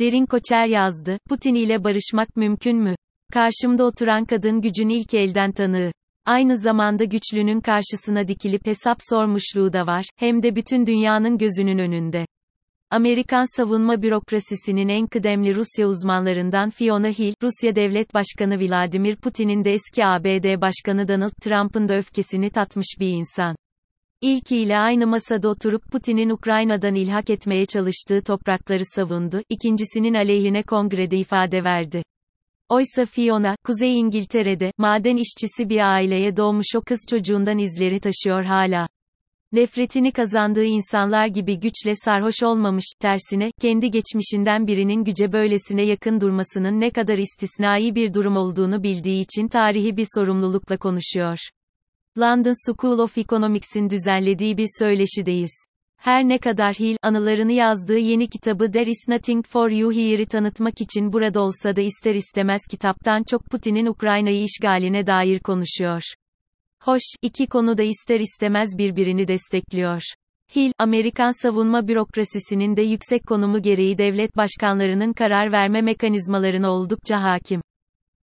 Derin Koçer yazdı, Putin ile barışmak mümkün mü? Karşımda oturan kadın gücün ilk elden tanığı. Aynı zamanda güçlünün karşısına dikilip hesap sormuşluğu da var, hem de bütün dünyanın gözünün önünde. Amerikan savunma bürokrasisinin en kıdemli Rusya uzmanlarından Fiona Hill, Rusya Devlet Başkanı Vladimir Putin'in de eski ABD Başkanı Donald Trump'ın da öfkesini tatmış bir insan. İlkiyle aynı masada oturup Putin'in Ukrayna'dan ilhak etmeye çalıştığı toprakları savundu, ikincisinin aleyhine kongrede ifade verdi. Oysa Fiona, Kuzey İngiltere'de, maden işçisi bir aileye doğmuş o kız çocuğundan izleri taşıyor hala. Nefretini kazandığı insanlar gibi güçle sarhoş olmamış, tersine, kendi geçmişinden birinin güce böylesine yakın durmasının ne kadar istisnai bir durum olduğunu bildiği için tarihi bir sorumlulukla konuşuyor. London School of Economics'in düzenlediği bir söyleşideyiz. Her ne kadar Hill, anılarını yazdığı yeni kitabı There is Nothing for You Here'i tanıtmak için burada olsa da ister istemez kitaptan çok Putin'in Ukrayna'yı işgaline dair konuşuyor. Hoş, iki konu da ister istemez birbirini destekliyor. Hill, Amerikan savunma bürokrasisinin de yüksek konumu gereği devlet başkanlarının karar verme mekanizmalarına oldukça hakim.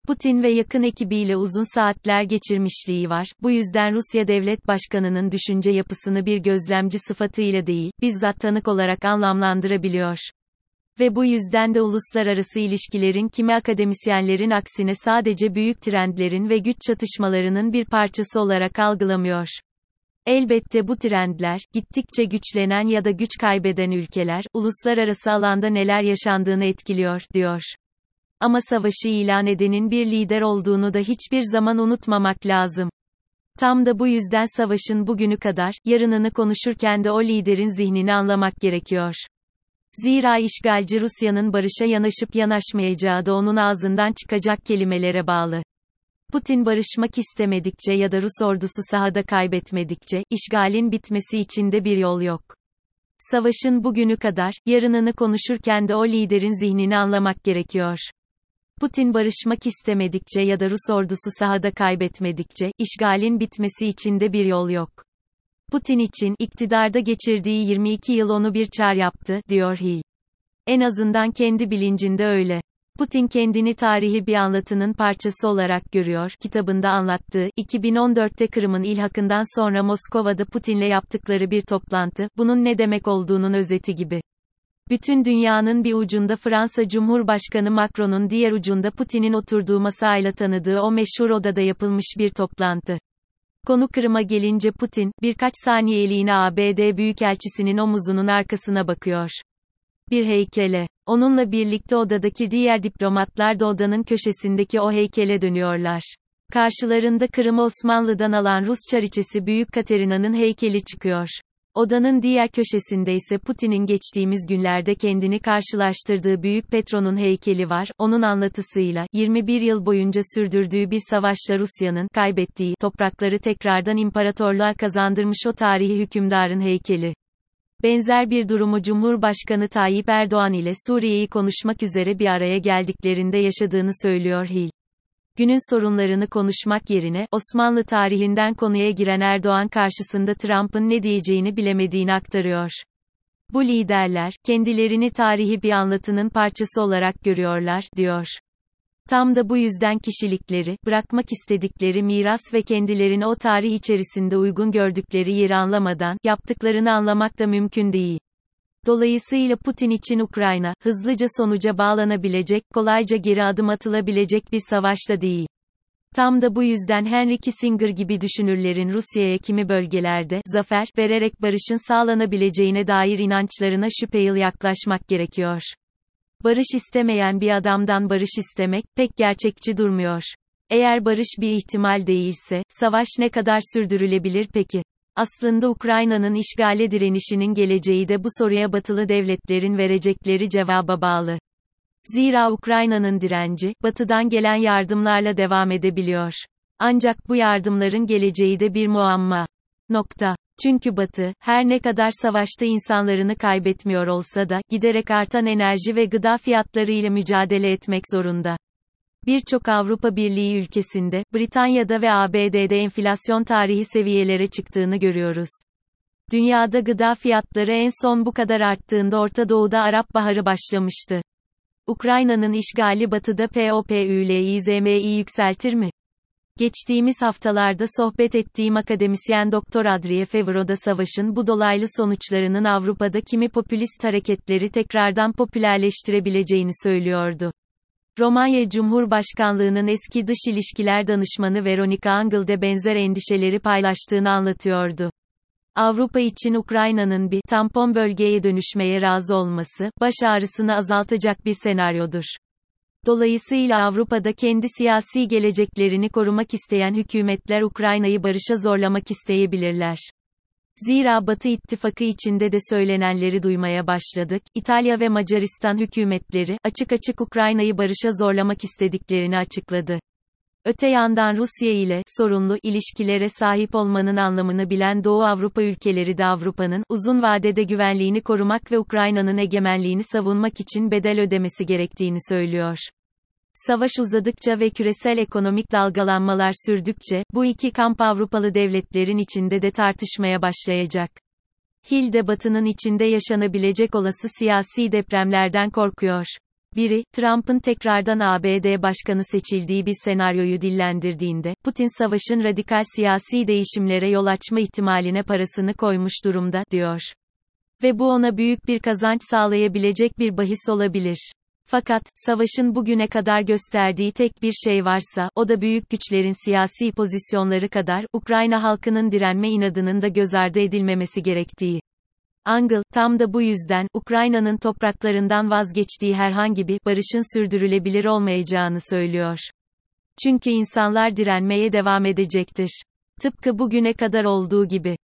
Putin ve yakın ekibiyle uzun saatler geçirmişliği var. Bu yüzden Rusya Devlet Başkanı'nın düşünce yapısını bir gözlemci sıfatıyla değil, bizzat tanık olarak anlamlandırabiliyor. Ve bu yüzden de uluslararası ilişkilerin kimi akademisyenlerin aksine sadece büyük trendlerin ve güç çatışmalarının bir parçası olarak algılamıyor. Elbette bu trendler, gittikçe güçlenen ya da güç kaybeden ülkeler, uluslararası alanda neler yaşandığını etkiliyor, diyor. Ama savaşı ilan edenin bir lider olduğunu da hiçbir zaman unutmamak lazım. Tam da bu yüzden savaşın bugünü kadar, yarınını konuşurken de o liderin zihnini anlamak gerekiyor. Zira işgalci Rusya'nın barışa yanaşıp yanaşmayacağı da onun ağzından çıkacak kelimelere bağlı. Putin barışmak istemedikçe ya da Rus ordusu sahada kaybetmedikçe, işgalin bitmesi için de bir yol yok. Savaşın bugünü kadar, yarınını konuşurken de o liderin zihnini anlamak gerekiyor. Putin barışmak istemedikçe ya da Rus ordusu sahada kaybetmedikçe, işgalin bitmesi için de bir yol yok. Putin için, iktidarda geçirdiği 22 yıl onu bir çar yaptı, diyor Hill. En azından kendi bilincinde öyle. Putin kendini tarihi bir anlatının parçası olarak görüyor, kitabında anlattığı, 2014'te Kırım'ın ilhakından sonra Moskova'da Putin'le yaptıkları bir toplantı, bunun ne demek olduğunun özeti gibi. Bütün dünyanın bir ucunda Fransa Cumhurbaşkanı Macron'un diğer ucunda Putin'in oturduğu masayla tanıdığı o meşhur odada yapılmış bir toplantı. Konu Kırım'a gelince Putin, birkaç saniyeliğine ABD Büyükelçisinin omuzunun arkasına bakıyor. Bir heykele. Onunla birlikte odadaki diğer diplomatlar da odanın köşesindeki o heykele dönüyorlar. Karşılarında Kırım'ı Osmanlı'dan alan Rus çariçesi Büyük Katerina'nın heykeli çıkıyor. Odanın diğer köşesinde ise Putin'in geçtiğimiz günlerde kendini karşılaştırdığı Büyük Petro'nun heykeli var. Onun anlatısıyla 21 yıl boyunca sürdürdüğü bir savaşla Rusya'nın kaybettiği toprakları tekrardan imparatorluğa kazandırmış o tarihi hükümdarın heykeli. Benzer bir durumu Cumhurbaşkanı Tayyip Erdoğan ile Suriye'yi konuşmak üzere bir araya geldiklerinde yaşadığını söylüyor Hil günün sorunlarını konuşmak yerine, Osmanlı tarihinden konuya giren Erdoğan karşısında Trump'ın ne diyeceğini bilemediğini aktarıyor. Bu liderler, kendilerini tarihi bir anlatının parçası olarak görüyorlar, diyor. Tam da bu yüzden kişilikleri, bırakmak istedikleri miras ve kendilerini o tarih içerisinde uygun gördükleri yeri anlamadan, yaptıklarını anlamak da mümkün değil. Dolayısıyla Putin için Ukrayna, hızlıca sonuca bağlanabilecek, kolayca geri adım atılabilecek bir savaşta değil. Tam da bu yüzden Henry Kissinger gibi düşünürlerin Rusya'ya kimi bölgelerde zafer vererek barışın sağlanabileceğine dair inançlarına şüpheli yaklaşmak gerekiyor. Barış istemeyen bir adamdan barış istemek pek gerçekçi durmuyor. Eğer barış bir ihtimal değilse, savaş ne kadar sürdürülebilir peki? Aslında Ukrayna'nın işgale direnişinin geleceği de bu soruya batılı devletlerin verecekleri cevaba bağlı. Zira Ukrayna'nın direnci, batıdan gelen yardımlarla devam edebiliyor. Ancak bu yardımların geleceği de bir muamma. Nokta. Çünkü Batı, her ne kadar savaşta insanlarını kaybetmiyor olsa da, giderek artan enerji ve gıda fiyatları ile mücadele etmek zorunda. Birçok Avrupa Birliği ülkesinde, Britanya'da ve ABD'de enflasyon tarihi seviyelere çıktığını görüyoruz. Dünyada gıda fiyatları en son bu kadar arttığında Orta Doğu'da Arap Baharı başlamıştı. Ukrayna'nın işgali batıda POPÜLİZM'yi yükseltir mi? Geçtiğimiz haftalarda sohbet ettiğim akademisyen Doktor Adriye Fevro'da savaşın bu dolaylı sonuçlarının Avrupa'da kimi popülist hareketleri tekrardan popülerleştirebileceğini söylüyordu. Romanya Cumhurbaşkanlığının eski dış ilişkiler danışmanı Veronika Angel de benzer endişeleri paylaştığını anlatıyordu. Avrupa için Ukrayna'nın bir tampon bölgeye dönüşmeye razı olması, baş ağrısını azaltacak bir senaryodur. Dolayısıyla Avrupa'da kendi siyasi geleceklerini korumak isteyen hükümetler Ukrayna'yı barışa zorlamak isteyebilirler. Zira Batı ittifakı içinde de söylenenleri duymaya başladık. İtalya ve Macaristan hükümetleri açık açık Ukrayna'yı barışa zorlamak istediklerini açıkladı. Öte yandan Rusya ile sorunlu ilişkilere sahip olmanın anlamını bilen Doğu Avrupa ülkeleri de Avrupa'nın uzun vadede güvenliğini korumak ve Ukrayna'nın egemenliğini savunmak için bedel ödemesi gerektiğini söylüyor. Savaş uzadıkça ve küresel ekonomik dalgalanmalar sürdükçe, bu iki kamp Avrupalı devletlerin içinde de tartışmaya başlayacak. Hill de Batı'nın içinde yaşanabilecek olası siyasi depremlerden korkuyor. Biri, Trump'ın tekrardan ABD başkanı seçildiği bir senaryoyu dillendirdiğinde, Putin savaşın radikal siyasi değişimlere yol açma ihtimaline parasını koymuş durumda, diyor. Ve bu ona büyük bir kazanç sağlayabilecek bir bahis olabilir. Fakat, savaşın bugüne kadar gösterdiği tek bir şey varsa, o da büyük güçlerin siyasi pozisyonları kadar, Ukrayna halkının direnme inadının da göz ardı edilmemesi gerektiği. Angel, tam da bu yüzden, Ukrayna'nın topraklarından vazgeçtiği herhangi bir barışın sürdürülebilir olmayacağını söylüyor. Çünkü insanlar direnmeye devam edecektir. Tıpkı bugüne kadar olduğu gibi.